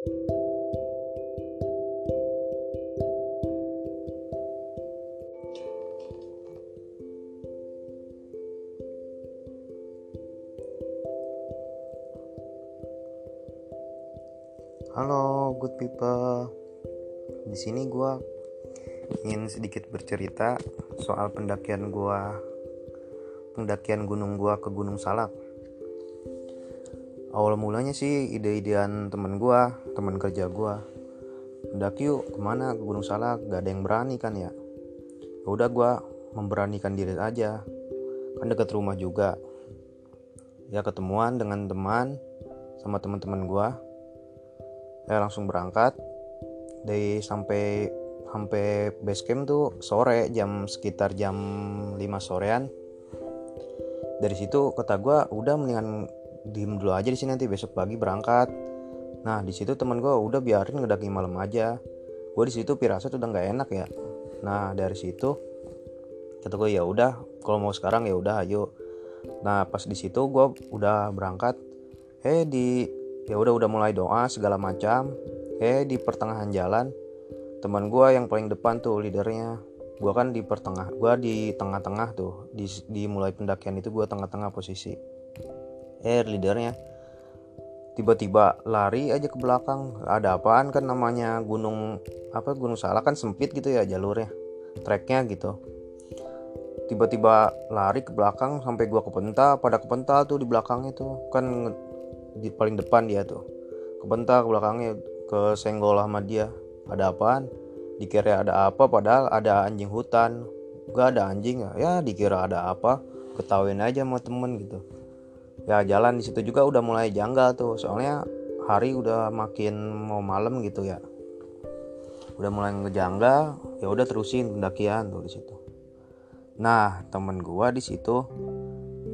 Halo, good people. Di sini gue ingin sedikit bercerita soal pendakian gue, pendakian gunung gue ke Gunung Salak. Awal mulanya sih ide-idean temen gue, temen kerja gue. Mendaki yuk ke mana ke Gunung Salak? Gak ada yang berani kan ya? ya udah gue memberanikan diri aja. Kan deket rumah juga. Ya ketemuan dengan teman sama teman-teman gue saya langsung berangkat dari sampai sampai base camp tuh sore jam sekitar jam 5 sorean dari situ kata gue udah mendingan diem dulu aja di sini nanti besok pagi berangkat. Nah di situ teman gue udah biarin ngedaki malam aja. Gue di situ pirasa tuh udah nggak enak ya. Nah dari situ kata gue ya udah kalau mau sekarang ya udah ayo. Nah pas di situ gue udah berangkat eh di ya udah udah mulai doa segala macam. Eh di pertengahan jalan teman gue yang paling depan tuh leadernya. Gue kan di pertengah gue di tengah-tengah tuh di, di mulai pendakian itu gue tengah-tengah posisi eh leadernya. Tiba-tiba lari aja ke belakang. Ada apaan kan namanya? Gunung apa gunung salah kan sempit gitu ya jalurnya treknya gitu. Tiba-tiba lari ke belakang sampai gua kepental pada kepental tuh di belakang itu. Kan di paling depan dia tuh. Kebentak belakangnya ke senggol sama dia. Ada apaan? Dikira ada apa padahal ada anjing hutan. Gak ada anjing ya dikira ada apa. Ketahuin aja sama temen gitu ya jalan di situ juga udah mulai janggal tuh. Soalnya hari udah makin mau malam gitu ya. Udah mulai ngejanggal ya udah terusin pendakian tuh di situ. Nah temen gua di situ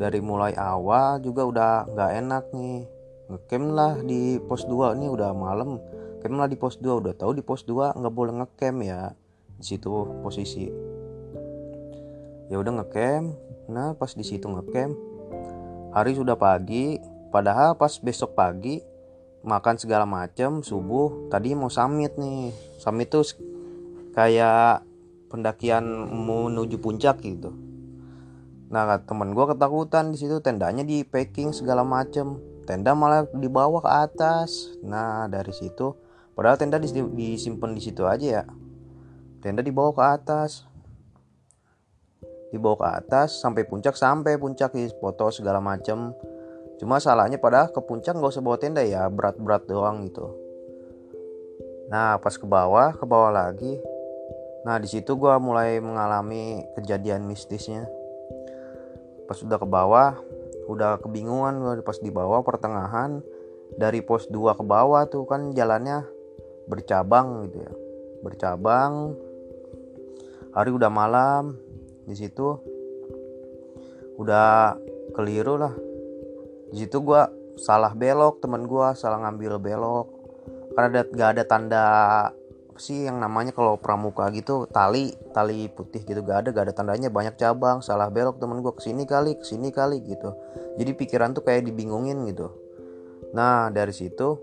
dari mulai awal juga udah nggak enak nih. Ngecamp lah di pos 2 ini udah malam. Camp lah di pos 2 udah tahu di pos 2 nggak boleh ngecamp ya di situ posisi. Ya udah ngecamp nah pas di situ ngecamp hari sudah pagi padahal pas besok pagi makan segala macam subuh tadi mau summit nih. Summit tuh kayak pendakian menuju puncak gitu. Nah temen gue ketakutan di situ tendanya di packing segala macam tenda malah dibawa ke atas. Nah dari situ padahal tenda disimpan di situ aja ya. Tenda dibawa ke atas dibawa ke atas sampai puncak sampai puncak di foto segala macem. Cuma salahnya padahal ke puncak nggak usah bawa tenda ya berat-berat doang gitu. Nah pas ke bawah ke bawah lagi. Nah di situ gue mulai mengalami kejadian mistisnya. Pas udah ke bawah udah kebingungan gue pas di bawah pertengahan dari pos 2 ke bawah tuh kan jalannya bercabang gitu ya. Bercabang. Hari udah malam di situ udah keliru lah. Di situ gue salah belok temen gue salah ngambil belok. Karena ada gak ada tanda sih yang namanya kalau pramuka gitu tali tali putih gitu gak ada gak ada tandanya. Banyak cabang salah belok temen gue ke sini kali ke sini kali gitu. Jadi pikiran tuh kayak dibingungin gitu. Nah dari situ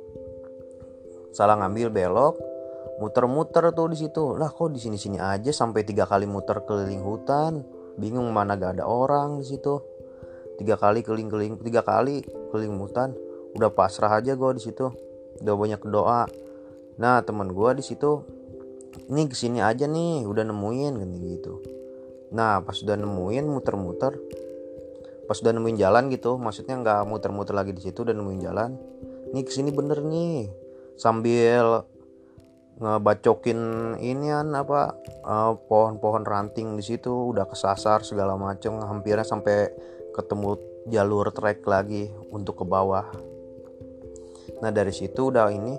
salah ngambil belok muter-muter tuh di situ. Lah kok di sini sini aja sampai tiga kali muter keliling hutan? Bingung mana gak ada orang di situ. Tiga kali keliling-keliling tiga kali keliling hutan. Udah pasrah aja gue di situ. Udah banyak doa. Nah teman gue di situ ini ke sini aja nih udah nemuin gitu. Nah pas udah nemuin muter-muter. Pas udah nemuin jalan gitu maksudnya nggak muter-muter lagi di situ udah nemuin jalan. Nih ke sini bener nih. Sambil ngebacokin inian apa pohon pohon-pohon ranting di situ udah kesasar segala macem hampirnya sampai ketemu jalur trek lagi untuk ke bawah. Nah dari situ udah ini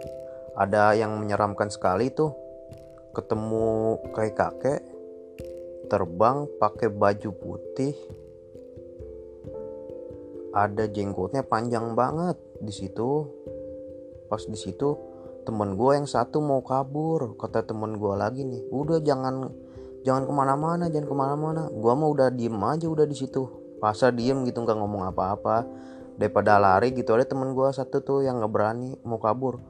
ada yang menyeramkan sekali tuh. Ketemu kayak kakek terbang pakai baju putih. Ada jenggotnya panjang banget di situ. Pas di situ temen gue yang satu mau kabur kata temen gue lagi nih. Udah jangan jangan ke mana-mana jangan ke mana-mana. Gue mau udah diem aja udah di situ. Pasar diem gitu nggak ngomong apa-apa. Daripada lari gitu ada temen gue satu tuh yang nggak berani mau kabur.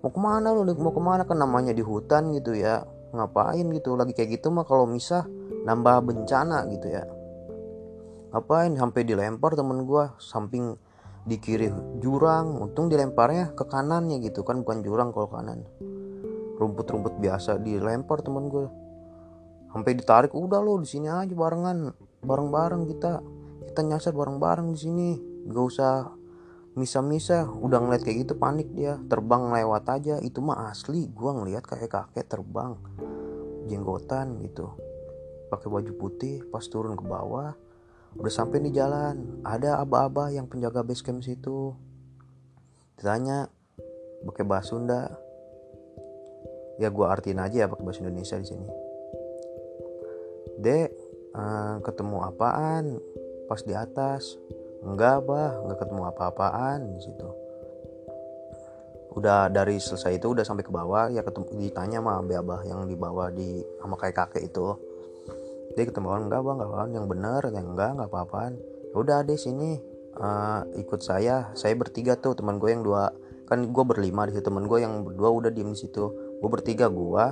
Mau ke mana lu mau ke mana? Kan namanya di hutan gitu ya. Ngapain gitu? Lagi kayak gitu mah kalau misah nambah bencana gitu ya. Ngapain? Sampai dilempar temen gue samping di kiri jurang untung dilemparnya ke kanannya gitu. Kan bukan jurang kalau kanan. Rumput-rumput biasa dilempar temen gue sampai ditarik udah lo di sini aja barengan. Bareng-bareng kita. Kita nyasar bareng-bareng di sini. Gak usah misa-misa udah ngeliat kayak gitu panik dia. Terbang lewat aja. Itu mah asli. Gue ngeliat kayak kakek terbang. Jenggotan gitu. Pakai baju putih pas turun ke bawah udah sampai di jalan. Ada aba-aba yang penjaga base camp situ. Ditanya pakai bahasa Sunda? Ya gue artiin aja ya pakai bahasa Indonesia di sini. Dek uh, ketemu apaan? Pas di atas. Enggak bah enggak ketemu apa-apaan di situ. Udah dari selesai itu udah sampai ke bawah. Ya ketemu ditanya sama abah yang di bawah di sama kayak kakek itu dia ketemu orang enggak bang enggak bang yang benar yang enggak enggak apa-apaan. Ya udah deh sini uh, ikut saya. Saya bertiga tuh teman gue yang dua kan gue berlima di situ teman gue yang berdua udah diem di situ. Gue bertiga gue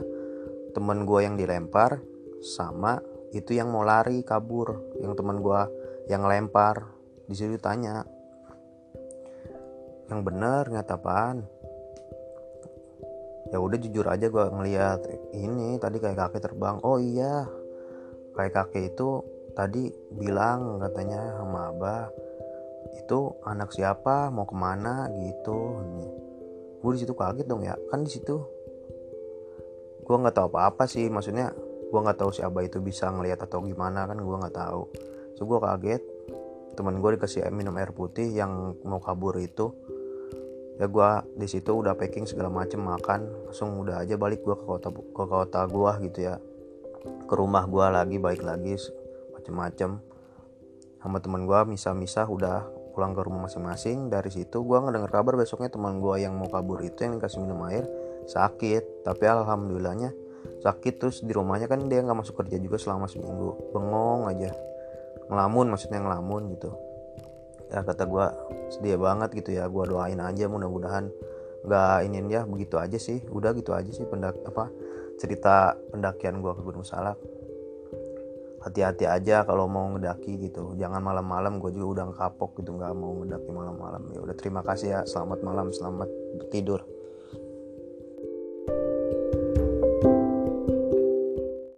teman gue yang dilempar sama itu yang mau lari kabur yang teman gue yang lempar. Di situ tanya yang bener nggak apaan? Ya udah jujur aja gue ngeliat ini tadi kayak kakek terbang oh iya kakek itu tadi bilang katanya sama abah itu anak siapa? Mau ke mana? Gitu. Gue di situ kaget dong ya. Kan di situ. Gue nggak tahu apa apa sih maksudnya gue nggak tahu si abah itu bisa ngeliat atau gimana kan gue nggak tahu. So gue kaget. Teman gue dikasih minum air putih yang mau kabur itu. Ya gue di situ udah packing segala macem makan langsung udah aja balik gue ke kota ke kota gue gitu ya ke rumah gue lagi baik lagi macem-macem. Sama teman gue misah-misah udah pulang ke rumah masing-masing. Dari situ gue ngedenger kabar besoknya teman gue yang mau kabur itu yang dikasih minum air sakit. Tapi alhamdulillahnya sakit terus di rumahnya kan dia nggak masuk kerja juga selama seminggu. Bengong aja. Ngelamun maksudnya ngelamun gitu. Ya kata gue sedih banget gitu ya gue doain aja mudah-mudahan nggak ini ya begitu aja sih. Udah gitu aja sih pendak apa cerita pendakian gue ke Gunung Salak. Hati-hati aja kalau mau ngedaki gitu. Jangan malam-malam gue juga udah kapok gitu nggak mau ngedaki malam-malam. Ya udah terima kasih ya. Selamat malam selamat tidur